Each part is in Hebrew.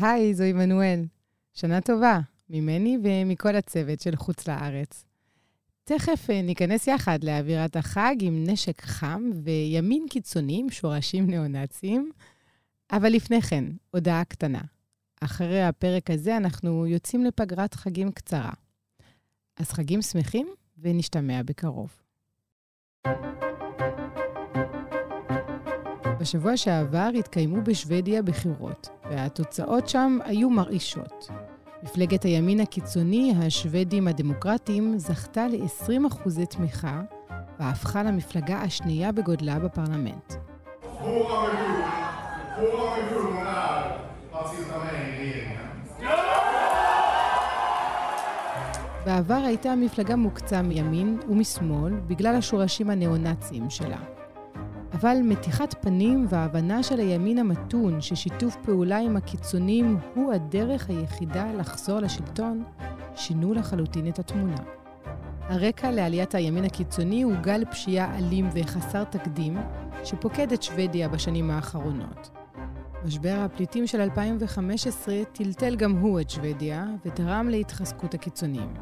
היי, זו עמנואל. שנה טובה, ממני ומכל הצוות של חוץ לארץ. תכף אה, ניכנס יחד לאווירת החג עם נשק חם וימין קיצוני עם שורשים ניאו-נאציים. אבל לפני כן, הודעה קטנה. אחרי הפרק הזה אנחנו יוצאים לפגרת חגים קצרה. אז חגים שמחים ונשתמע בקרוב. בשבוע שעבר התקיימו בשוודיה בחירות, והתוצאות שם היו מרעישות. מפלגת הימין הקיצוני, השוודים הדמוקרטים, זכתה ל-20% תמיכה, והפכה למפלגה השנייה בגודלה בפרלמנט. בעבר הייתה המפלגה מוקצה מימין ומשמאל בגלל השורשים הניאו-נאציים שלה. אבל מתיחת פנים וההבנה של הימין המתון ששיתוף פעולה עם הקיצונים הוא הדרך היחידה לחזור לשלטון, שינו לחלוטין את התמונה. הרקע לעליית הימין הקיצוני הוא גל פשיעה אלים וחסר תקדים שפוקד את שוודיה בשנים האחרונות. משבר הפליטים של 2015 טלטל גם הוא את שוודיה ותרם להתחזקות הקיצונים.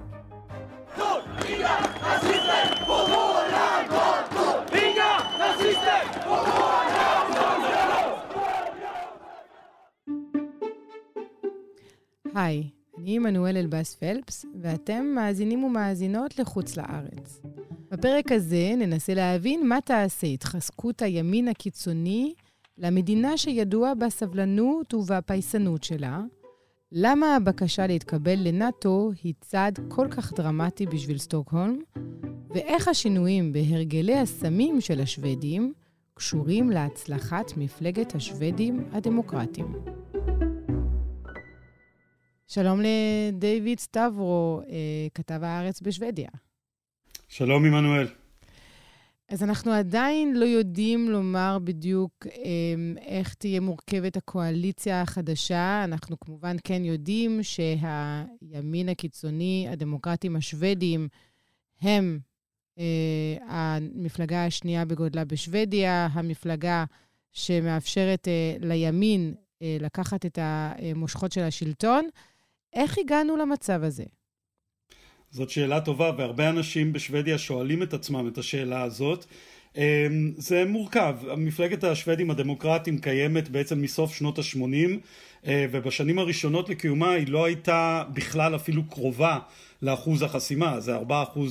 היי, אני עמנואל אלבאס פלפס, ואתם מאזינים ומאזינות לחוץ לארץ. בפרק הזה ננסה להבין מה תעשה התחזקות הימין הקיצוני למדינה שידוע בסבלנות ובפייסנות שלה, למה הבקשה להתקבל לנאט"ו היא צעד כל כך דרמטי בשביל סטוקהולם, ואיך השינויים בהרגלי הסמים של השוודים קשורים להצלחת מפלגת השוודים הדמוקרטים. שלום לדיוויד סטברו, אה, כתב הארץ בשוודיה. שלום, עמנואל. אז אנחנו עדיין לא יודעים לומר בדיוק אה, איך תהיה מורכבת הקואליציה החדשה. אנחנו כמובן כן יודעים שהימין הקיצוני, הדמוקרטים השוודים, הם אה, המפלגה השנייה בגודלה בשוודיה, המפלגה שמאפשרת אה, לימין אה, לקחת את המושכות של השלטון. איך הגענו למצב הזה? זאת שאלה טובה, והרבה אנשים בשוודיה שואלים את עצמם את השאלה הזאת. אמ, זה מורכב, מפלגת השוודים הדמוקרטים קיימת בעצם מסוף שנות ה-80 אה, ובשנים הראשונות לקיומה היא לא הייתה בכלל אפילו קרובה לאחוז החסימה, זה 4%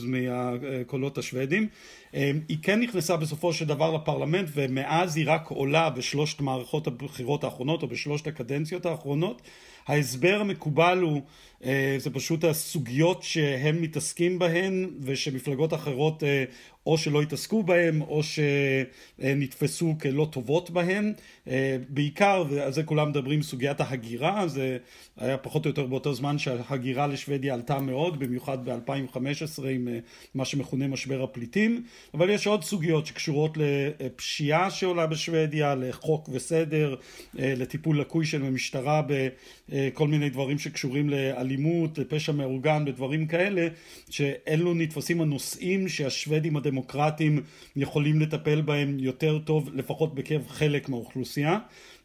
מהקולות השוודים. אמ, היא כן נכנסה בסופו של דבר לפרלמנט ומאז היא רק עולה בשלושת מערכות הבחירות האחרונות או בשלושת הקדנציות האחרונות. ההסבר המקובל הוא אה, זה פשוט הסוגיות שהם מתעסקים בהן ושמפלגות אחרות אה, או שלא התעסקו בהן או שנתפסו כלא טובות בהן. אה, בעיקר ועל זה כולם מדברים סוגיית ההגירה זה היה פחות או יותר באותו זמן שההגירה לשוודיה עלתה מאוד במיוחד ב-2015 עם מה שמכונה משבר הפליטים. אבל יש עוד סוגיות שקשורות לפשיעה שעולה בשוודיה לחוק וסדר לטיפול לקוי של המשטרה בכל מיני דברים שקשורים לאלימות לאלימות, לפשע מאורגן, ודברים כאלה, שאלו נתפסים הנושאים שהשוודים הדמוקרטים יכולים לטפל בהם יותר טוב, לפחות בקרב חלק מהאוכלוסייה.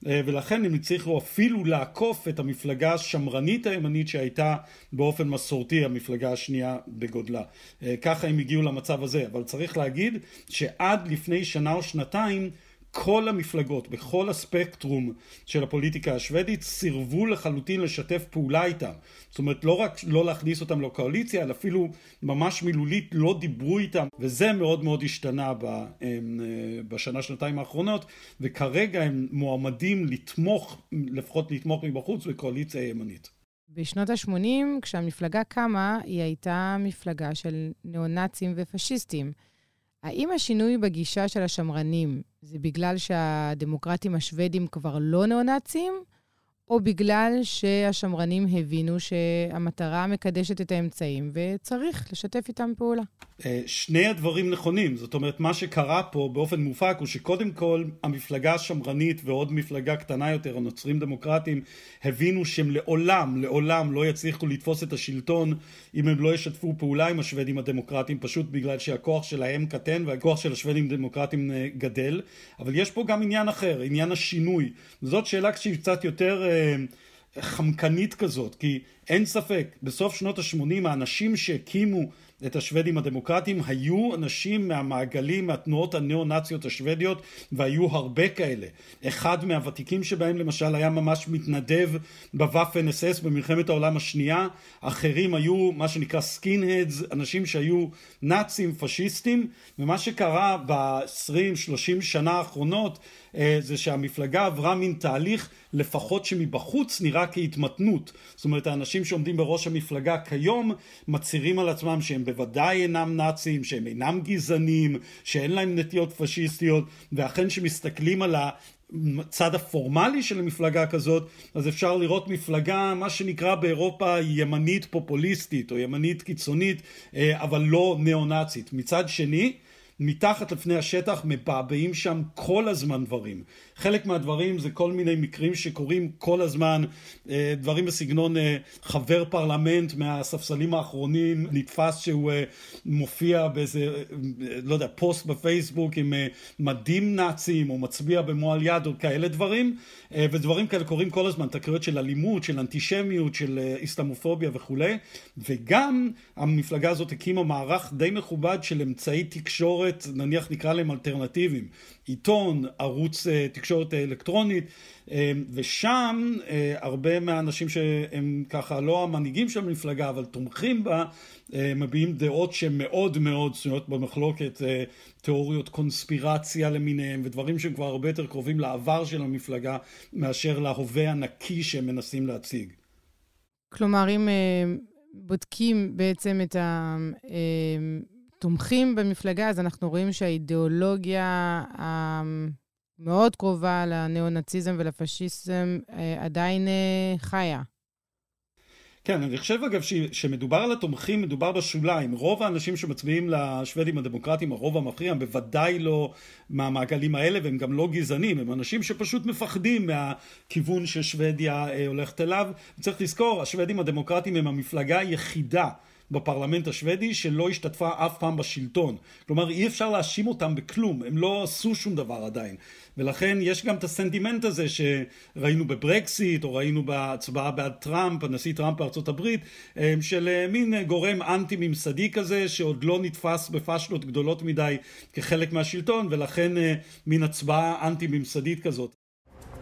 אה, ולכן הם הצליחו אפילו לעקוף את המפלגה השמרנית הימנית שהייתה באופן מסורתי המפלגה השנייה בגודלה. אה, ככה הם הגיעו למצב הזה, אבל צריך להגיד שעד לפני שנה או שנתיים כל המפלגות בכל הספקטרום של הפוליטיקה השוודית סירבו לחלוטין לשתף פעולה איתם. זאת אומרת לא רק לא להכניס אותם לקואליציה אלא אפילו ממש מילולית לא דיברו איתם וזה מאוד מאוד השתנה אה, בשנה שנתיים האחרונות וכרגע הם מועמדים לתמוך לפחות לתמוך מבחוץ בקואליציה ימנית. בשנות ה-80 כשהמפלגה קמה היא הייתה מפלגה של ניאו-נאצים ופשיסטים. האם השינוי בגישה של השמרנים זה בגלל שהדמוקרטים השוודים כבר לא ניאו-נאצים, או בגלל שהשמרנים הבינו שהמטרה מקדשת את האמצעים וצריך לשתף איתם פעולה. אה, שני הדברים נכונים, זאת אומרת מה שקרה פה באופן מופק הוא שקודם כל המפלגה השמרנית ועוד מפלגה קטנה יותר, הנוצרים דמוקרטים, הבינו שהם לעולם, לעולם לא יצליחו לתפוס את השלטון אם הם לא ישתפו פעולה עם השוודים הדמוקרטים, פשוט בגלל שהכוח שלהם קטן והכוח של השוודים הדמוקרטים אה, גדל, אבל יש פה גם עניין אחר, עניין השינוי. זאת שאלה שהיא קצת יותר... חמקנית כזאת, כי אין ספק, בסוף שנות ה-80 האנשים שהקימו את השוודים הדמוקרטיים היו אנשים מהמעגלים, מהתנועות הניאו-נאציות השוודיות והיו הרבה כאלה. אחד מהוותיקים שבהם למשל היה ממש מתנדב בוואפן אס אס במלחמת העולם השנייה, אחרים היו מה שנקרא סקין-הדס, אנשים שהיו נאצים, פשיסטים, ומה שקרה ב-20-30 שנה האחרונות זה שהמפלגה עברה מין תהליך לפחות שמבחוץ נראה כהתמתנות. זאת אומרת האנשים שעומדים בראש המפלגה כיום מצהירים על עצמם שהם בוודאי אינם נאצים, שהם אינם גזענים, שאין להם נטיות פשיסטיות, ואכן שמסתכלים על הצד הפורמלי של מפלגה כזאת, אז אפשר לראות מפלגה, מה שנקרא באירופה ימנית פופוליסטית או ימנית קיצונית, אה, אבל לא ניאו-נאצית. מצד שני, מתחת לפני השטח מבעבעים שם כל הזמן דברים. חלק מהדברים זה כל מיני מקרים שקורים כל הזמן, אה, דברים בסגנון אה, חבר פרלמנט מהספסלים האחרונים נתפס שהוא אה, מופיע באיזה, לא יודע, פוסט בפייסבוק עם מדים נאצים או מצביע במועל יד או כאלה דברים, ודברים כאלה קורים כל הזמן, תקריות של אלימות, של אנטישמיות, של איסטמופוביה וכולי, וגם המפלגה הזאת הקימה מערך די מכובד של אמצעי תקשורת, נניח נקרא להם אלטרנטיביים. עיתון, ערוץ תקשורת אלקטרונית, אה, ושם אה, הרבה מהאנשים שהם ככה לא המנהיגים של המפלגה אבל תומכים בה, מביעים דעות שהן מאוד מאוד שנויות במחלוקת, תיאוריות קונספירציה למיניהם ודברים שהם כבר הרבה יותר קרובים לעבר של המפלגה מאשר להווה הנקי שהם מנסים להציג. כלומר, אם בודקים בעצם את ה... תומכים במפלגה, אז אנחנו רואים שהאידיאולוגיה המאוד קרובה לניאו-נאציזם ולפשיזם אה, עדיין אה, חיה. כן, אני חושב אגב שמדובר על התומכים, מדובר בשוליים. רוב האנשים שמצביעים לשוודים הדמוקרטיים, הרוב המכריע, הם בוודאי לא מהמעגלים האלה, והם גם לא גזענים, הם אנשים שפשוט מפחדים מהכיוון ששוודיה אה, הולכת אליו. צריך לזכור, השוודים הדמוקרטיים הם המפלגה היחידה בפרלמנט השוודי שלא השתתפה אף פעם בשלטון. כלומר אי אפשר להאשים אותם בכלום, הם לא עשו שום דבר עדיין. ולכן יש גם את הסנטימנט הזה שראינו בברקסיט או ראינו בהצבעה בעד טראמפ, הנשיא טראמפ בארצות הברית, אה, של אה, מין גורם אנטי ממסדי כזה שעוד לא נתפס בפשלות גדולות מדי כחלק מהשלטון ולכן אה, מין הצבעה אנטי ממסדית כזאת.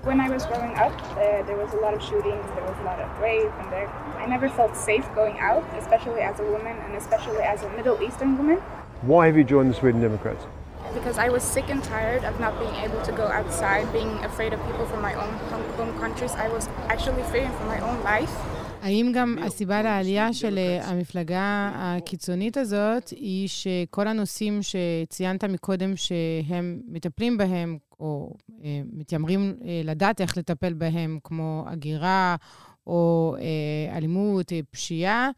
When I was growing up, uh, there was a lot of shootings, there was a lot of rape, and there, I never felt safe going out, especially as a woman and especially as a Middle Eastern woman. Why have you joined the Sweden Democrats? Because I was sick and tired of not being able to go outside, being afraid of people from my own home countries. I was actually fearing for my own life. האם גם הסיבה לעלייה של המפלגה הקיצונית הזאת היא שכל הנושאים שציינת מקודם שהם מטפלים בהם, או אה, מתיימרים אה, לדעת איך לטפל בהם, כמו הגירה או אה, אלימות, אה, פשיעה,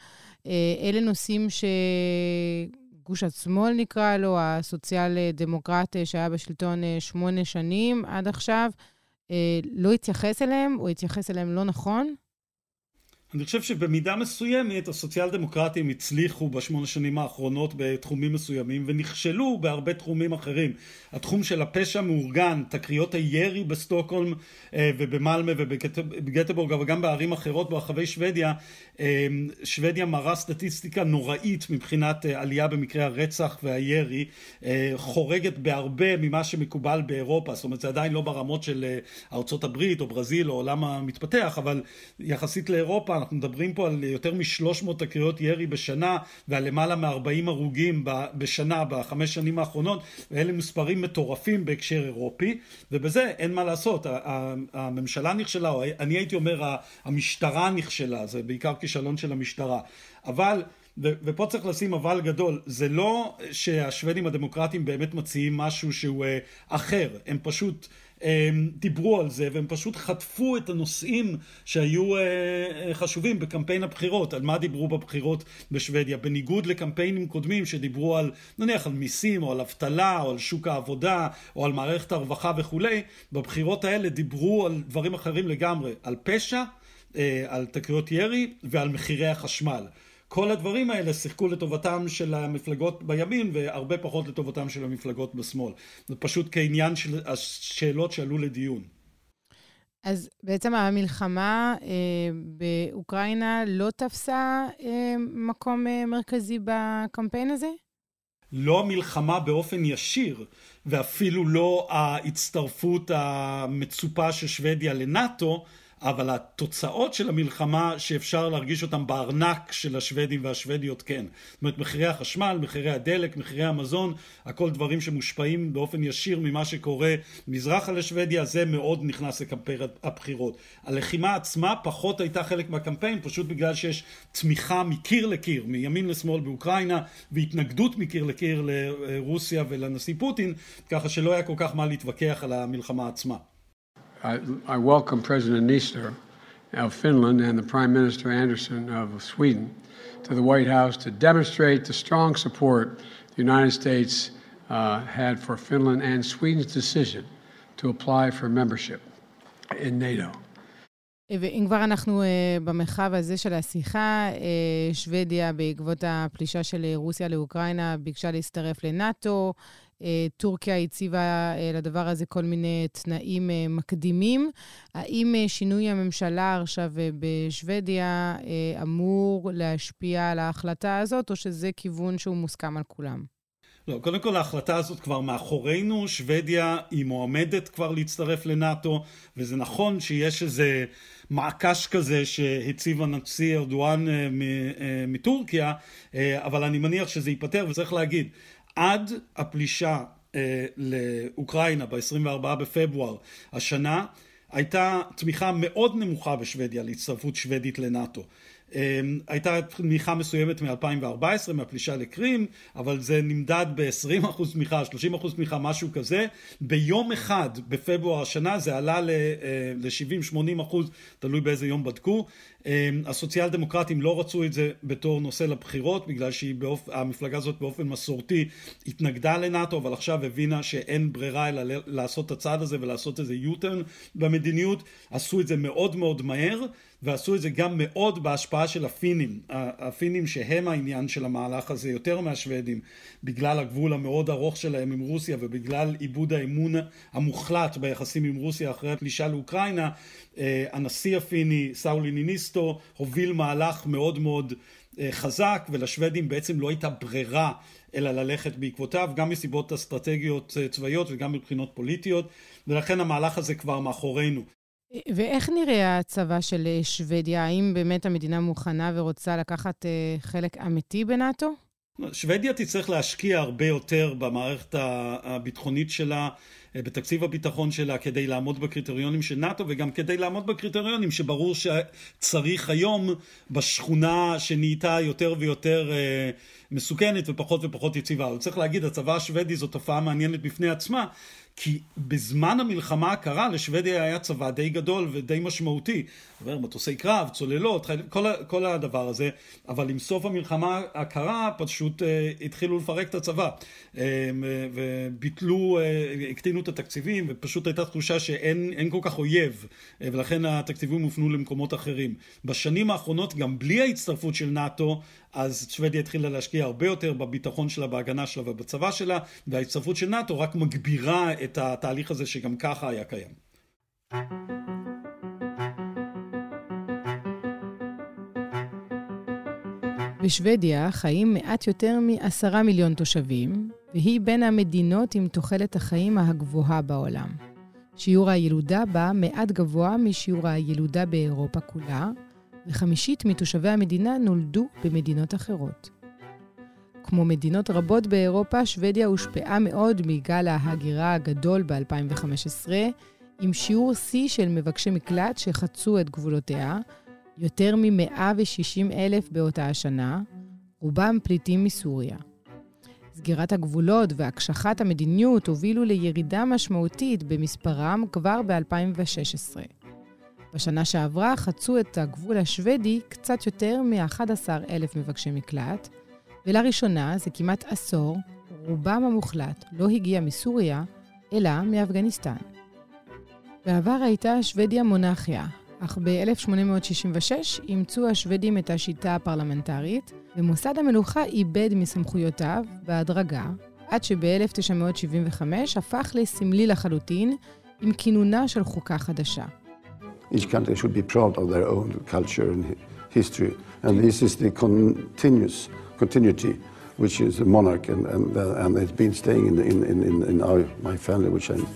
אה, אלה נושאים שגוש השמאל נקרא לו, הסוציאל-דמוקרט אה, שהיה בשלטון אה, שמונה שנים עד עכשיו, אה, לא התייחס אליהם, או התייחס אליהם לא נכון? אני חושב שבמידה מסוימת הסוציאל דמוקרטים הצליחו בשמונה שנים האחרונות בתחומים מסוימים ונכשלו בהרבה תחומים אחרים. התחום של הפשע מאורגן, תקריות הירי בסטוקהולם אה, ובמלמה ובגטבורג אבל גם בערים אחרות ברחבי שוודיה, אה, שוודיה מראה סטטיסטיקה נוראית מבחינת אה, עלייה במקרי הרצח והירי, חורגת בהרבה ממה שמקובל באירופה, זאת אומרת זה עדיין לא ברמות של ארצות הברית או ברזיל או עולם המתפתח, אבל יחסית לאירופה אנחנו מדברים פה על יותר משלוש מאות תקריות ירי בשנה ועל למעלה מארבעים הרוגים בשנה בחמש שנים האחרונות ואלה מספרים מטורפים בהקשר אירופי ובזה אין מה לעשות. הממשלה נכשלה או אני הייתי אומר המשטרה נכשלה זה בעיקר כישלון של המשטרה. אבל ופה צריך לשים אבל גדול, זה לא שהשוודים הדמוקרטיים באמת מציעים משהו שהוא אה, אחר, הם פשוט דיברו על זה והם פשוט חטפו את הנושאים שהיו אה, אה, חשובים בקמפיין הבחירות. על מה דיברו בבחירות בשוודיה? בניגוד לקמפיינים קודמים שדיברו על נניח על מיסים או על אבטלה או על שוק העבודה או על מערכת הרווחה וכולי, בבחירות האלה דיברו על דברים אחרים לגמרי, על פשע, אה, על תקריות ירי ועל מחירי החשמל. כל הדברים האלה שיחקו לטובתם של המפלגות בימין והרבה פחות לטובתם של המפלגות בשמאל. זה פשוט כעניין של השאלות שעלו לדיון. אז בעצם המלחמה אה, באוקראינה לא תפסה אה, מקום אה, מרכזי בקמפיין הזה? לא המלחמה באופן ישיר, ואפילו לא ההצטרפות המצופה של שוודיה לנאטו, אבל התוצאות של המלחמה שאפשר להרגיש אותן בארנק של השוודים והשוודיות כן. זאת אומרת מחירי החשמל, מחירי הדלק, מחירי המזון, הכל דברים שמושפעים באופן ישיר ממה שקורה מזרחה לשוודיה, זה מאוד נכנס לקמפיין הבחירות. הלחימה עצמה פחות הייתה חלק מהקמפיין, פשוט בגלל שיש תמיכה מקיר לקיר, מימין לשמאל באוקראינה, והתנגדות מקיר לקיר לרוסיה ולנשיא פוטין, ככה שלא היה כל כך מה להתווכח על המלחמה עצמה. I, I welcome President Nister of Finland and the Prime Minister Anderson of Sweden to the White House to demonstrate the strong support the United States uh, had for Finland and Sweden's decision to apply for membership in NATO. ואם כבר אנחנו uh, במרחב הזה של השיחה, uh, שוודיה, בעקבות הפלישה של רוסיה לאוקראינה, ביקשה להצטרף לנאטו. אה, טורקיה הציבה אה, לדבר הזה כל מיני תנאים אה, מקדימים. האם שינוי הממשלה עכשיו בשוודיה אמור להשפיע על ההחלטה הזאת, או שזה כיוון שהוא מוסכם על כולם? לא, קודם כל ההחלטה הזאת כבר מאחורינו, שוודיה היא מועמדת כבר להצטרף לנאטו, וזה נכון שיש איזה מעקש כזה שהציב הנשיא ארדואן מטורקיה, אבל אני מניח שזה ייפתר, וצריך להגיד, עד הפלישה אה, לאוקראינה ב-24 בפברואר השנה הייתה תמיכה מאוד נמוכה בשוודיה להצטרפות שוודית לנאטו. אמ, הייתה תמיכה מסוימת מ-2014 מהפלישה לקרים אבל זה נמדד ב-20% תמיכה 30% תמיכה משהו כזה ביום אחד בפברואר השנה זה עלה ל-70-80% אה, תלוי באיזה יום בדקו הסוציאל דמוקרטים לא רצו את זה בתור נושא לבחירות בגלל שהמפלגה הזאת באופן מסורתי התנגדה לנאטו אבל עכשיו הבינה שאין ברירה אלא לעשות את הצעד הזה ולעשות איזה U-turn במדיניות. עשו את זה מאוד מאוד מהר ועשו את זה גם מאוד בהשפעה של הפינים, הפינים שהם העניין של המהלך הזה יותר מהשוודים בגלל הגבול המאוד ארוך שלהם עם רוסיה ובגלל איבוד האמון המוחלט ביחסים עם רוסיה אחרי הפלישה לאוקראינה אה, הנשיא הפיני סאולי ניניסטו הוביל מהלך מאוד מאוד אה, חזק ולשוודים בעצם לא הייתה ברירה אלא ללכת בעקבותיו גם מסיבות אסטרטגיות אה, צבאיות וגם מבחינות פוליטיות ולכן המהלך הזה כבר מאחורינו. ואיך נראה הצבא של שוודיה? האם באמת המדינה מוכנה ורוצה לקחת חלק אמיתי בנאטו? שוודיה תצטרך להשקיע הרבה יותר במערכת הביטחונית שלה, בתקציב הביטחון שלה, כדי לעמוד בקריטריונים של נאט"ו וגם כדי לעמוד בקריטריונים שברור שצריך היום בשכונה שנהייתה יותר ויותר אה, מסוכנת ופחות ופחות יציבה. אבל צריך להגיד, הצבא השוודי זו תופעה מעניינת בפני עצמה, כי בזמן המלחמה הקרה לשוודיה היה צבא די גדול ודי משמעותי, אומר, מטוסי קרב, צוללות, כל, כל הדבר הזה, אבל עם סוף המלחמה הקרה פשוט אה, התחילו לפרק את הצבא. אה, וביטלו, אה, הקטינו את התקציבים ופשוט הייתה תחושה שאין כל כך אויב אה, ולכן התקציבים הופנו למקומות אחרים. בשנים האחרונות גם בלי ההצטרפות של נאט"ו אז שוודיה התחילה להשקיע הרבה יותר בביטחון שלה, בהגנה שלה ובצבא שלה, וההצטרפות של נאט"ו רק מגבירה את התהליך הזה שגם ככה היה קיים. בשוודיה חיים מעט יותר מעשרה מיליון תושבים, והיא בין המדינות עם תוחלת החיים הגבוהה בעולם. שיעור הילודה בה מעט גבוה משיעור הילודה באירופה כולה, וחמישית מתושבי המדינה נולדו במדינות אחרות. כמו מדינות רבות באירופה, שוודיה הושפעה מאוד מגל ההגירה הגדול ב-2015, עם שיעור שיא של מבקשי מקלט שחצו את גבולותיה, יותר מ-160 אלף באותה השנה, רובם פליטים מסוריה. סגירת הגבולות והקשחת המדיניות הובילו לירידה משמעותית במספרם כבר ב-2016. בשנה שעברה חצו את הגבול השוודי קצת יותר מ-11,000 מבקשי מקלט, ולראשונה זה כמעט עשור, רובם המוחלט לא הגיע מסוריה, אלא מאפגניסטן. בעבר הייתה שוודיה מונרכיה, אך ב-1866 אימצו השוודים את השיטה הפרלמנטרית, ומוסד המלוכה איבד מסמכויותיו בהדרגה, עד שב-1975 הפך לסמלי לחלוטין עם כינונה של חוקה חדשה. Each country should be proud of their own culture and history. And this is the continuous continuity, which is the monarch, and, and, uh, and it's been staying in, in, in, in our, my family, which I'm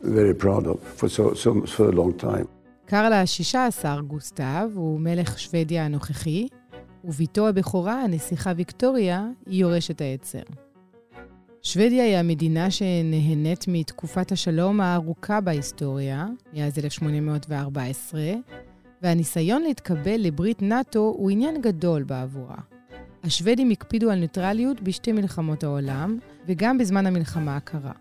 very proud of for so, so for a long time. קרל השישה עשר גוסטב הוא מלך שוודיה הנוכחי, ובתו הבכורה, הנסיכה ויקטוריה, היא יורשת העצר. שוודיה היא המדינה שנהנית מתקופת השלום הארוכה בהיסטוריה, מאז 1814, והניסיון להתקבל לברית נאט"ו הוא עניין גדול בעבורה. השוודים הקפידו על ניטרליות בשתי מלחמות העולם, וגם בזמן המלחמה הקרה.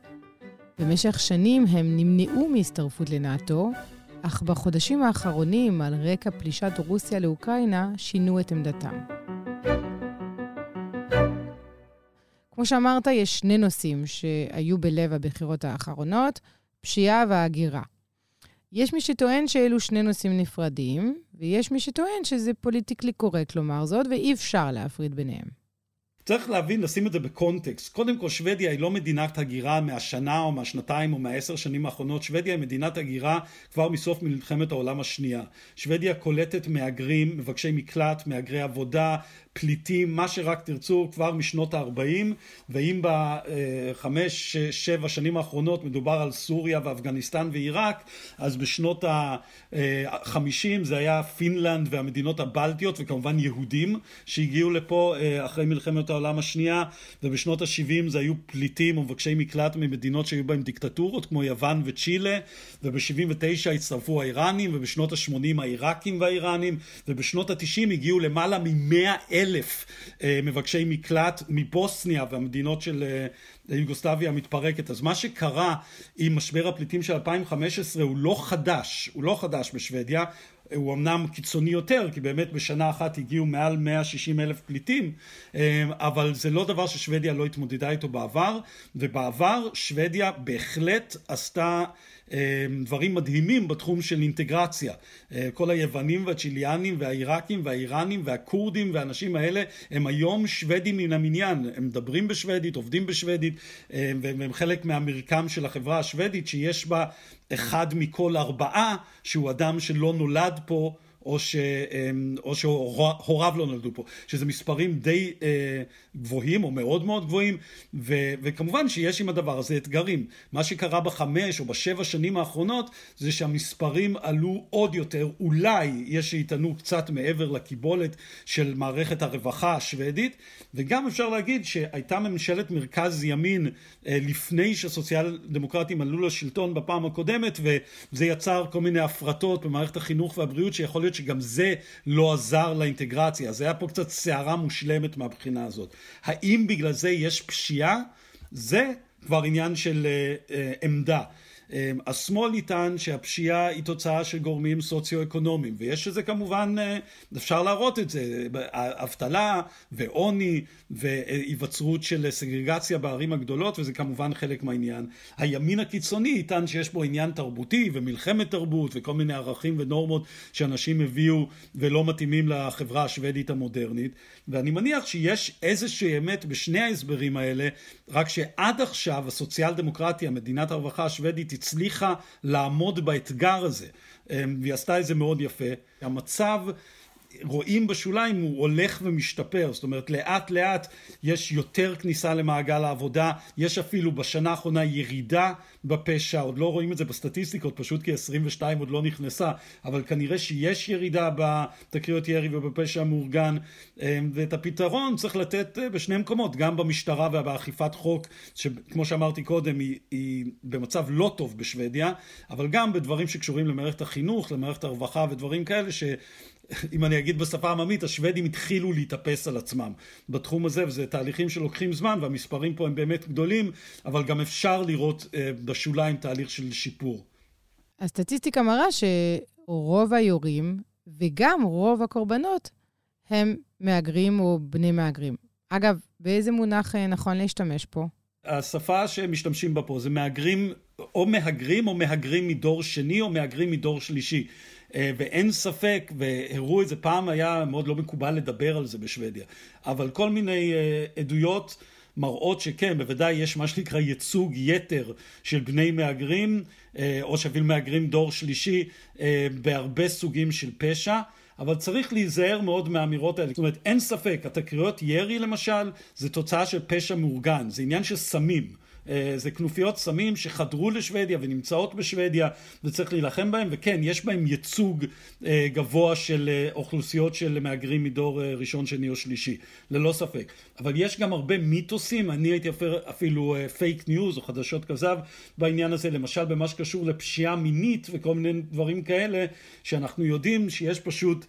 במשך שנים הם נמנעו מהצטרפות לנאט"ו, אך בחודשים האחרונים, על רקע פלישת רוסיה לאוקראינה, שינו את עמדתם. כמו שאמרת, יש שני נושאים שהיו בלב הבחירות האחרונות, פשיעה והגירה. יש מי שטוען שאלו שני נושאים נפרדים, ויש מי שטוען שזה פוליטיקלי קורקט לומר זאת, ואי אפשר להפריד ביניהם. צריך להבין, לשים את זה בקונטקסט. קודם כל, שוודיה היא לא מדינת הגירה מהשנה או מהשנתיים או מהעשר שנים האחרונות. שוודיה היא מדינת הגירה כבר מסוף מלחמת העולם השנייה. שוודיה קולטת מהגרים, מבקשי מקלט, מהגרי עבודה, פליטים, מה שרק תרצו, כבר משנות ה-40, ואם בחמש, שבע שנים האחרונות מדובר על סוריה ואפגניסטן ועיראק, אז בשנות ה-50 זה היה פינלנד והמדינות הבלטיות, וכמובן יהודים שהגיעו לפה אה, אחרי מלחמת העולם השנייה, ובשנות ה-70 זה היו פליטים או מבקשי מקלט ממדינות שהיו בהם דיקטטורות, כמו יוון וצ'ילה, וב-79 הצטרפו האיראנים, ובשנות ה-80 העיראקים והאיראנים, ובשנות ה-90 הגיעו למעלה מ-100 אלף אה, מבקשי מקלט מבוסניה והמדינות של אה, יוגוסלביה המתפרקת. אז מה שקרה עם משבר הפליטים של 2015 הוא לא חדש, הוא לא חדש בשוודיה, הוא אמנם קיצוני יותר, כי באמת בשנה אחת הגיעו מעל 160 אלף פליטים, אה, אבל זה לא דבר ששוודיה לא התמודדה איתו בעבר, ובעבר שוודיה בהחלט עשתה דברים מדהימים בתחום של אינטגרציה. אה, כל היוונים והצ'יליאנים והעיראקים והאיראנים והכורדים והאנשים האלה הם היום שוודים מן המניין. הם מדברים בשוודית, עובדים בשוודית, אה, והם חלק מהמרקם של החברה השוודית שיש בה אחד מכל ארבעה שהוא אדם שלא נולד פה או, ש, אמ, או שהוריו לא נולדו פה, שזה מספרים די אה, גבוהים או מאוד מאוד גבוהים, ו, וכמובן שיש עם הדבר הזה אתגרים. מה שקרה בחמש או בשבע שנים האחרונות זה שהמספרים עלו עוד יותר, אולי יש שיטענו קצת מעבר לקיבולת של מערכת הרווחה השוודית, וגם אפשר להגיד שהייתה ממשלת מרכז ימין אה, לפני שסוציאל דמוקרטים עלו לשלטון בפעם הקודמת, וזה יצר כל מיני הפרטות במערכת החינוך והבריאות שיכול להיות שגם זה לא עזר לאינטגרציה. זה היה פה קצת סערה מושלמת מהבחינה הזאת. האם בגלל זה יש פשיעה? זה כבר עניין של uh, uh, עמדה. אמ, השמאל יטען שהפשיעה היא תוצאה של גורמים סוציו-אקונומיים, ויש לזה כמובן, אה, אפשר להראות את זה, אבטלה ועוני והיווצרות של סגרגציה בערים הגדולות, וזה כמובן חלק מהעניין. הימין הקיצוני יטען שיש בו עניין תרבותי ומלחמת תרבות וכל מיני ערכים ונורמות שאנשים הביאו ולא מתאימים לחברה השוודית המודרנית, ואני מניח שיש איזושהי אמת בשני ההסברים האלה, רק שעד עכשיו הסוציאל דמוקרטיה, מדינת הרווחה השוודית, הצליחה לעמוד באתגר הזה, אמ, והיא עשתה את זה מאוד יפה. המצב רואים בשוליים הוא הולך ומשתפר, זאת אומרת לאט לאט יש יותר כניסה למעגל העבודה, יש אפילו בשנה האחרונה ירידה בפשע, עוד לא רואים את זה בסטטיסטיקות פשוט כי 22 עוד לא נכנסה, אבל כנראה שיש ירידה בתקריות ירי ובפשע המאורגן אמ, ואת הפתרון צריך לתת אה, בשני מקומות, גם במשטרה ובאכיפת חוק שכמו שאמרתי קודם היא, היא במצב לא טוב בשוודיה, אבל גם בדברים שקשורים למערכת החינוך, למערכת הרווחה ודברים כאלה ש... אם אני אגיד בשפה עממית, השוודים התחילו להתאפס על עצמם בתחום הזה, וזה תהליכים שלוקחים זמן, והמספרים פה הם באמת גדולים, אבל גם אפשר לראות אה, בשוליים תהליך של שיפור. הסטטיסטיקה מראה שרוב היורים, וגם רוב הקורבנות, הם מהגרים או בני מהגרים. אגב, באיזה מונח אה, נכון להשתמש פה? השפה שמשתמשים בה פה זה מהגרים, או מהגרים או מהגרים מדור שני או מהגרים מדור שלישי. אה, ואין ספק, והראו את זה, פעם היה מאוד לא מקובל לדבר על זה בשוודיה, אבל כל מיני אה, עדויות מראות שכן, בוודאי יש מה שנקרא ייצוג יתר של בני מהגרים, או שאפילו מהגרים דור שלישי, בהרבה סוגים של פשע. אבל צריך להיזהר מאוד מהאמירות האלה. זאת אומרת, אין ספק, התקריות ירי למשל, זה תוצאה של פשע מאורגן, זה עניין של סמים. אה, זה כנופיות סמים שחדרו לשוודיה ונמצאות בשוודיה וצריך להילחם בהם וכן יש בהם ייצוג אה, גבוה של אה, אוכלוסיות של מהגרים מדור ראשון שני או שלישי ללא ספק. אבל יש גם הרבה מיתוסים אני הייתי אפילו fake news או חדשות כזב בעניין הזה למשל במה שקשור לפשיעה מינית וכל מיני דברים כאלה שאנחנו יודעים שיש פשוט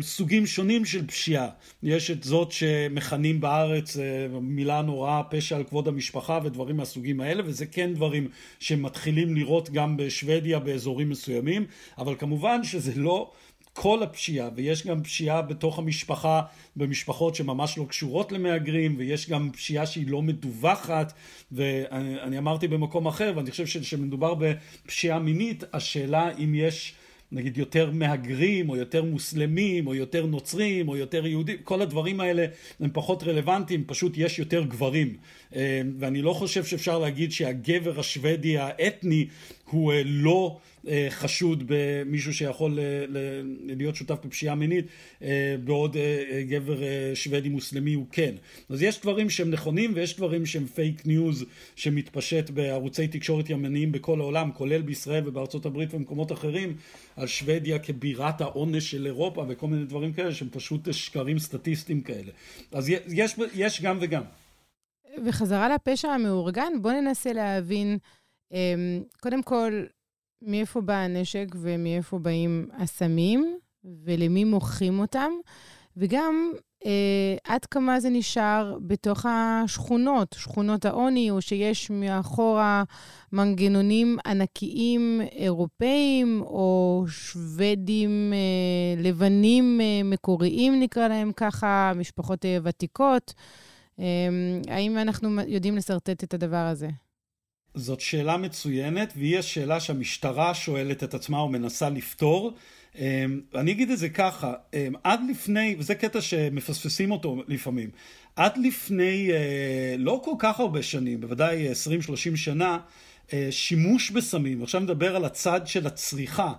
סוגים שונים של פשיעה. יש את זאת שמכנים בארץ אה, מילה נוראה פשע על כבוד המשפחה ודברים מהסוגים האלה וזה כן דברים שמתחילים לראות גם בשוודיה באזורים מסוימים אבל כמובן שזה לא כל הפשיעה ויש גם פשיעה בתוך המשפחה במשפחות שממש לא קשורות למהגרים ויש גם פשיעה שהיא לא מדווחת ואני אמרתי במקום אחר ואני חושב שכשמדובר בפשיעה מינית השאלה אם יש נגיד יותר מהגרים או יותר מוסלמים או יותר נוצרים או יותר יהודים, כל הדברים האלה הם פחות רלוונטיים, פשוט יש יותר גברים. אה, ואני לא חושב שאפשר להגיד שהגבר השוודי האתני הוא אה, לא אה, חשוד במישהו שיכול להיות שותף בפשיעה מינית, בעוד גבר שוודי מוסלמי הוא כן. אז יש דברים שהם נכונים ויש דברים שהם fake news שמתפשט בערוצי תקשורת ימניים בכל העולם, כולל בישראל ובארצות הברית ומקומות אחרים, על שוודיה כבירת האונס של אירופה וכל מיני דברים כאלה שהם פשוט שקרים סטטיסטיים כאלה. אז יש, יש גם וגם. וחזרה לפשע המאורגן, בואו ננסה להבין, קודם כל, מאיפה בא הנשק ומאיפה באים הסמים, ולמי מוכרים אותם, וגם אה, עד כמה זה נשאר בתוך השכונות, שכונות העוני, או שיש מאחורה מנגנונים ענקיים אירופאים, או שוודים אה, לבנים אה, מקוריים, נקרא להם ככה, משפחות אה, ותיקות. אמ, האם אנחנו יודעים לשרטט את הדבר הזה? זאת שאלה מצוינת, והיא השאלה שהמשטרה שואלת את עצמה ומנסה לפתור. אמ, אני אגיד את זה ככה, אמ, עד לפני, וזה קטע שמפספסים אותו לפעמים, עד לפני אה, לא כל כך הרבה שנים, בוודאי 20-30 שנה, אה, שימוש בסמים, עכשיו נדבר על הצד של הצריכה,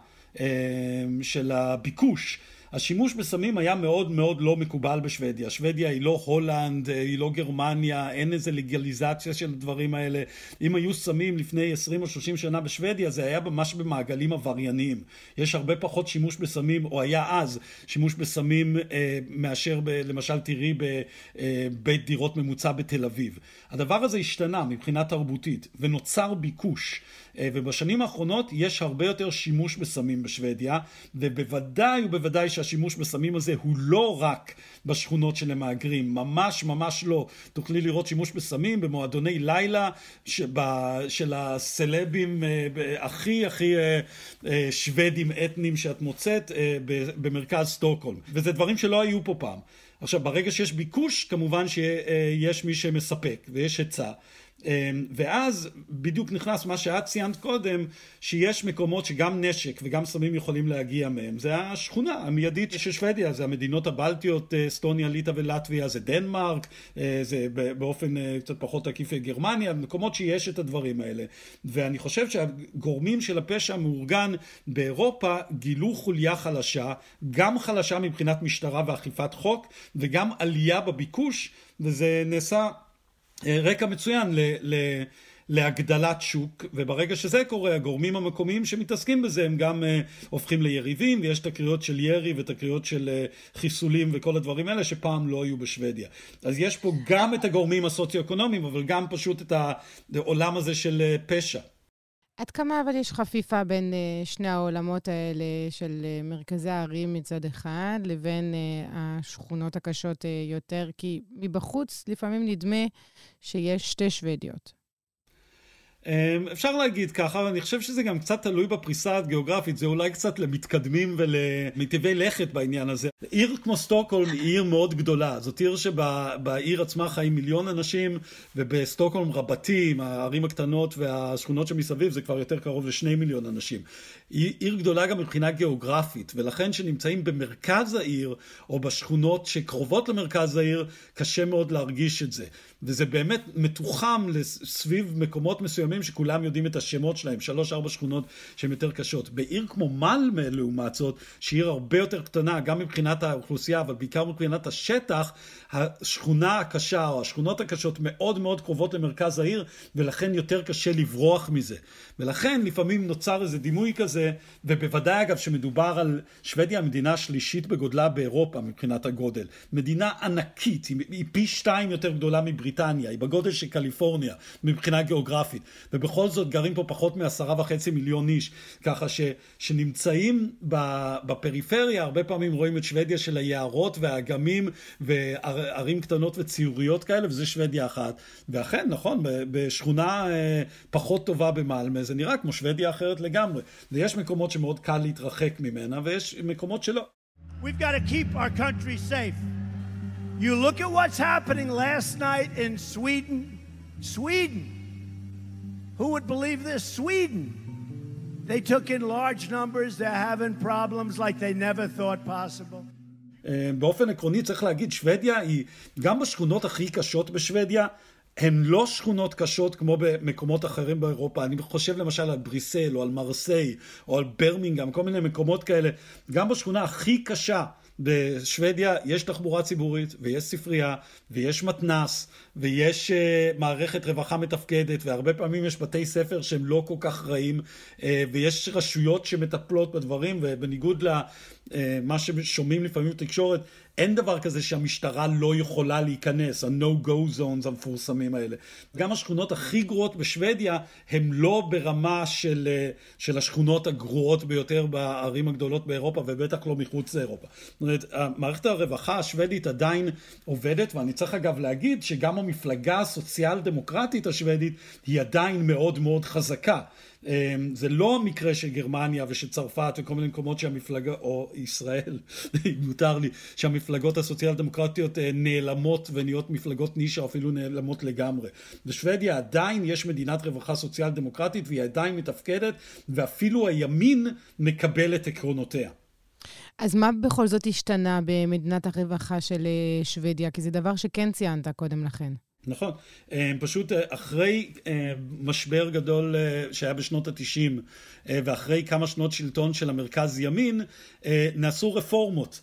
של הביקוש. השימוש בסמים היה מאוד מאוד לא מקובל בשוודיה. שוודיה היא לא הולנד, היא לא גרמניה, אין איזה לגליזציה של הדברים האלה. אם היו סמים לפני 20 או 30 שנה בשוודיה, זה היה ממש במעגלים עברייניים. יש הרבה פחות שימוש בסמים, או היה אז שימוש בסמים אה, מאשר ב, למשל תראי בבית אה, דירות ממוצע בתל אביב. הדבר הזה השתנה מבחינה תרבותית, ונוצר ביקוש. אה, ובשנים האחרונות יש הרבה יותר שימוש בסמים בשוודיה, ובוודאי ובוודאי שהשימוש בסמים הזה הוא לא רק בשכונות של המהגרים, ממש ממש לא. תוכלי לראות שימוש בסמים במועדוני לילה של הסלבים אה, הכי הכי אה, שוודים אתניים שאת מוצאת במרכז סטוקהולם, וזה דברים שלא היו פה פעם. עכשיו, ברגע שיש ביקוש, כמובן שיש מי שמספק ויש היצע. אמ, ואז בדיוק נכנס מה שאת ציינת קודם, שיש מקומות שגם נשק וגם סמים יכולים להגיע מהם. זה השכונה המיידית של שוודיה, זה המדינות הבלטיות, אה, אסטוניה, ליטא ולטביה, זה דנמרק, אה, זה באופן אה, קצת פחות עקיף גרמניה, מקומות שיש את הדברים האלה. ואני חושב שהגורמים של הפשע המאורגן באירופה גילו חוליה חלשה, גם חלשה מבחינת משטרה ואכיפת חוק, וגם עלייה בביקוש, וזה נעשה רקע מצוין ל, ל, להגדלת שוק, וברגע שזה קורה, הגורמים המקומיים שמתעסקים בזה הם גם uh, הופכים ליריבים, ויש תקריות של ירי ותקריות של uh, חיסולים וכל הדברים האלה שפעם לא היו בשוודיה. אז יש פה גם את הגורמים הסוציו-אקונומיים, אבל גם פשוט את העולם הזה של uh, פשע. עד כמה אבל יש חפיפה בין uh, שני העולמות האלה של uh, מרכזי הערים מצד אחד, לבין uh, השכונות הקשות uh, יותר? כי מבחוץ לפעמים נדמה שיש שתי שוודיות. אמ, אפשר להגיד ככה, ואני חושב שזה גם קצת תלוי בפריסה הגיאוגרפית, זה אולי קצת למתקדמים ולמטיבי לכת בעניין הזה. עיר כמו סטוקהולם היא עיר מאוד גדולה, זאת עיר שבעיר עצמה חיים מיליון אנשים, ובסטוקהולם רבתי, הערים הקטנות והשכונות שמסביב, זה כבר יותר קרוב לשני מיליון אנשים. היא עיר גדולה גם מבחינה גיאוגרפית, ולכן כשנמצאים במרכז העיר, או בשכונות שקרובות למרכז העיר, קשה מאוד להרגיש את זה. וזה באמת מתוחם סביב מקומות מסוימים שכולם יודעים את השמות שלהם, שלוש ארבע שכונות שהן יותר קשות. בעיר כמו מלמה לעומת זאת, שהיא עיר הרבה יותר קטנה, גם מבחינת האוכלוסייה, אבל בעיקר מבחינת השטח, השכונה הקשה או השכונות הקשות מאוד מאוד קרובות למרכז העיר, ולכן יותר קשה לברוח מזה. ולכן לפעמים נוצר איזה דימוי כזה, ובוודאי אגב שמדובר על שוודיה המדינה השלישית בגודלה באירופה מבחינת הגודל. מדינה ענקית, היא, פי שתיים יותר גדולה מבריטניה, היא בגודל של קליפורניה מבחינה גיאוגרפית, ובכל זאת גרים פה פחות מעשרה וחצי מיליון איש, ככה ש, שנמצאים בפריפריה, הרבה פעמים רואים את שוודיה של היערות והאגמים וערים קטנות וציוריות כאלה, וזה שוודיה אחת. ואכן, נכון, בשכונה אה, פחות טובה במלמה, זה נראה כמו שוודיה אחרת לגמרי. ויש מקומות שמאוד קל להתרחק ממנה, ויש מקומות שלא. We've got to keep our country safe. You look at what's happening last night in Sweden. Sweden. Who would believe this? Sweden. They took in large numbers. They're having problems like they never thought possible. באופן עקרוני צריך להגיד, שוודיה היא גם בשכונות הכי קשות בשוודיה, הן לא שכונות קשות כמו במקומות אחרים באירופה. אני חושב למשל על בריסל או על מרסיי או על ברמינגהם, כל מיני מקומות כאלה. גם בשכונה הכי קשה בשוודיה יש תחבורה ציבורית ויש ספרייה ויש מתנ"ס ויש uh, מערכת רווחה מתפקדת והרבה פעמים יש בתי ספר שהם לא כל כך רעים uh, ויש רשויות שמטפלות בדברים ובניגוד למה ששומעים לפעמים בתקשורת אין דבר כזה שהמשטרה לא יכולה להיכנס, ה-no-go zones המפורסמים האלה. גם השכונות הכי גרועות בשוודיה הן לא ברמה של, אה, של השכונות הגרועות ביותר בערים הגדולות באירופה ובטח לא מחוץ לאירופה. זאת אומרת, מערכת הרווחה השוודית עדיין עובדת ואני צריך אגב להגיד שגם המפלגה הסוציאל דמוקרטית השוודית היא עדיין מאוד מאוד חזקה. אמ, זה לא המקרה של גרמניה ושל צרפת וכל מיני מקומות שהמפלגה, או ישראל, אם מותר לי, שהמפלגות הסוציאל דמוקרטיות אה, נעלמות ונהיות מפלגות נישה אפילו נעלמות לגמרי. בשוודיה עדיין יש מדינת רווחה סוציאל דמוקרטית והיא עדיין מתפקדת ואפילו הימין מקבל את עקרונותיה. אז מה בכל זאת השתנה במדינת הרווחה של אה, שוודיה? כי זה דבר שכן ציינת קודם לכן. נכון, אה, פשוט אה, אחרי משבר גדול שהיה בשנות התשעים ואחרי כמה שנות שלטון של המרכז ימין נעשו רפורמות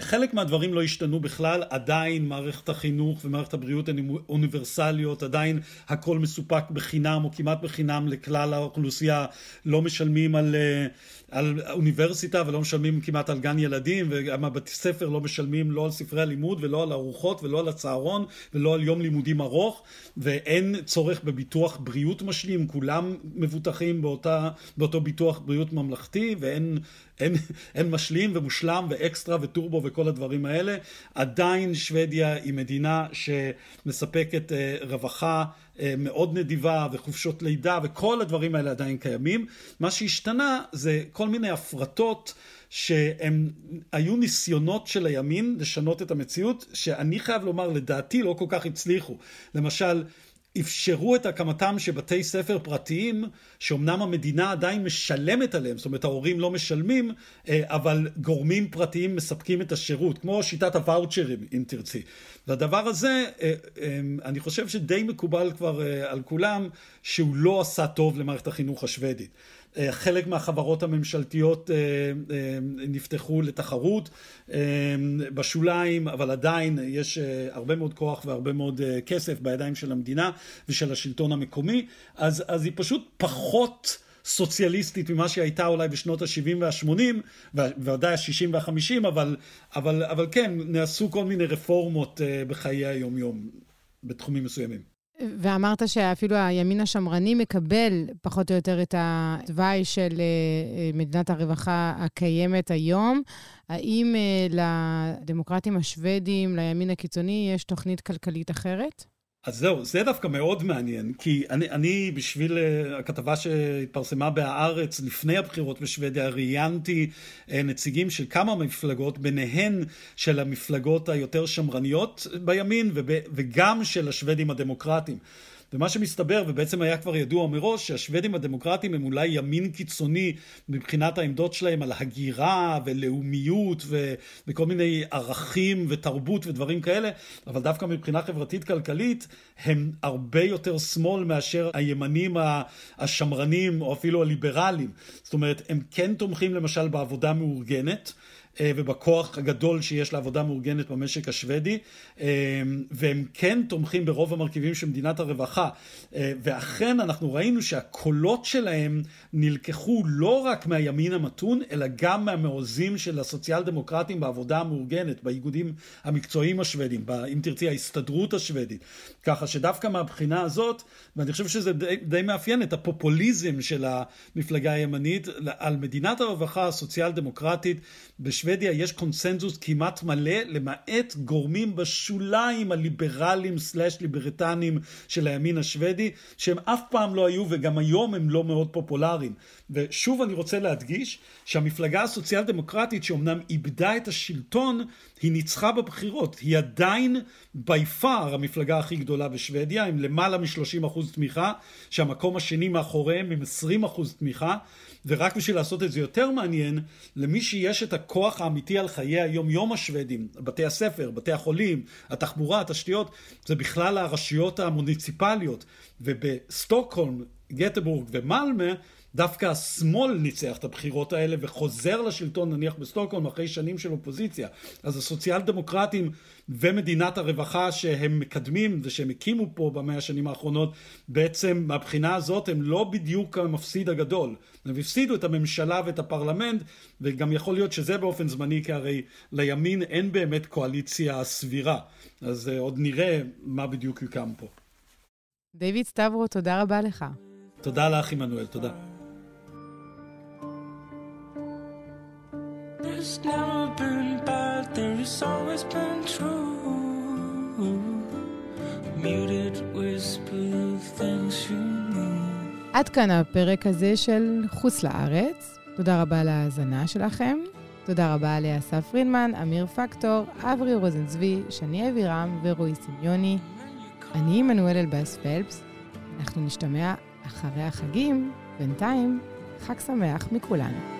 חלק מהדברים לא השתנו בכלל, עדיין מערכת החינוך ומערכת הבריאות הן אוניברסליות, עדיין הכל מסופק בחינם או כמעט בחינם לכלל האוכלוסייה, לא משלמים על, אה, על אוניברסיטה ולא משלמים כמעט על גן ילדים, וגם הבתי ספר לא משלמים לא על ספרי הלימוד ולא על ארוחות ולא על הצהרון ולא על יום לימודים ארוך, ואין צורך בביטוח בריאות משלים, כולם מבוטחים באותה, באותו ביטוח בריאות ממלכתי ואין אין, אין משלים ומושלם ואקסטרה וטורבו וכל הדברים האלה. עדיין שוודיה היא מדינה שמספקת אה, רווחה אה, מאוד נדיבה וחופשות לידה וכל הדברים האלה עדיין קיימים. מה שהשתנה זה כל מיני הפרטות. שהם היו ניסיונות של הימין לשנות את המציאות, שאני חייב לומר, לדעתי לא כל כך הצליחו. למשל, אפשרו את הקמתם של בתי ספר פרטיים, שאומנם המדינה עדיין משלמת עליהם, זאת אומרת ההורים לא משלמים, אה, אבל גורמים פרטיים מספקים את השירות, כמו שיטת הוואוצ'רים אם תרצי. והדבר הזה, אה, אה, אני חושב שדי מקובל כבר על כולם, שהוא לא עשה טוב למערכת החינוך השוודית. אה, חלק מהחברות הממשלתיות אה, אה, נפתחו לתחרות בשוליים, אבל עדיין יש הרבה מאוד כוח והרבה מאוד כסף בידיים של המדינה ושל השלטון המקומי, אז, אז היא פשוט פחות... סוציאליסטית ממה שהיא הייתה אולי בשנות ה-70 וה-80, וודאי ה-60 וה-50, אבל, אבל, אבל כן, נעשו כל מיני רפורמות בחיי היום-יום בתחומים מסוימים. ואמרת שאפילו הימין השמרני מקבל פחות או יותר את התוואי של אה, אה, מדינת הרווחה הקיימת היום. האם אה, לדמוקרטים השוודים, לימין הקיצוני, יש תוכנית כלכלית אחרת? אז זהו, זה דווקא מאוד מעניין, כי אני, אני בשביל uh, הכתבה שהתפרסמה בהארץ לפני הבחירות בשוודיה, ראיינתי uh, נציגים של כמה מפלגות, ביניהן של המפלגות היותר שמרניות בימין וגם של השוודים הדמוקרטיים. ומה שמסתבר, ובעצם היה כבר ידוע מראש, שהשוודים הדמוקרטיים הם אולי ימין קיצוני מבחינת העמדות שלהם על הגירה ולאומיות ו... וכל מיני ערכים ותרבות ודברים כאלה, אבל דווקא מבחינה חברתית-כלכלית הם הרבה יותר שמאל מאשר הימנים השמרנים או אפילו הליברליים. זאת אומרת, הם כן תומכים למשל בעבודה מאורגנת. אה, ובכוח הגדול שיש לעבודה מאורגנת במשק השוודי, אה, והם כן תומכים ברוב המרכיבים של מדינת הרווחה. אה, ואכן אנחנו ראינו שהקולות שלהם נלקחו לא רק מהימין המתון, אלא גם מהמעוזים של הסוציאל דמוקרטים בעבודה המאורגנת, באיגודים המקצועיים השוודים, אם תרצי ההסתדרות השוודית. ככה שדווקא מהבחינה הזאת, ואני חושב שזה די, די מאפיין את הפופוליזם של המפלגה הימנית, על מדינת הרווחה הסוציאל דמוקרטית בשוודיה יש קונסנזוס כמעט מלא, למעט גורמים בשוליים הליברליים סלאש ליברטנים של הימין השוודי, שהם אף פעם לא היו וגם היום הם לא מאוד פופולריים. ושוב אני רוצה להדגיש שהמפלגה הסוציאל דמוקרטית שאומנם איבדה את השלטון, היא ניצחה בבחירות. היא עדיין בי פאר המפלגה הכי גדולה בשוודיה, עם למעלה מ-30% תמיכה, שהמקום השני מאחוריהם עם 20% תמיכה. ורק בשביל לעשות את זה יותר מעניין, למי שיש את הכוח האמיתי על חיי היום-יום השוודים, בתי הספר, בתי החולים, התחבורה, התשתיות, זה בכלל הרשויות המוניציפליות. ובסטוקהולם, גטבורג ומלמה, דווקא השמאל ניצח את הבחירות האלה וחוזר לשלטון נניח בסטוקהולם אחרי שנים של אופוזיציה. אז הסוציאל דמוקרטים ומדינת הרווחה שהם מקדמים ושהם הקימו פה במאה השנים האחרונות, בעצם מהבחינה הזאת הם לא בדיוק המפסיד הגדול. הם הפסידו את הממשלה ואת הפרלמנט, וגם יכול להיות שזה באופן זמני, כי הרי לימין אין באמת קואליציה סבירה. אז uh, עוד נראה מה בדיוק יוקם פה. דיוויד סטברו, תודה רבה לך. תודה לך, עמנואל, תודה. There's never been bad, there has always been true. Muted whisper of things you knew. עד כאן הפרק הזה של חוץ לארץ. תודה רבה על ההאזנה שלכם. תודה רבה לאסף פרינמן, אמיר פקטור, אברי רוזנצבי, שני אבירם ורועי סמיוני. אני עמנואל אלבאס פלפס. אנחנו נשתמע אחרי החגים. בינתיים, חג שמח מכולנו.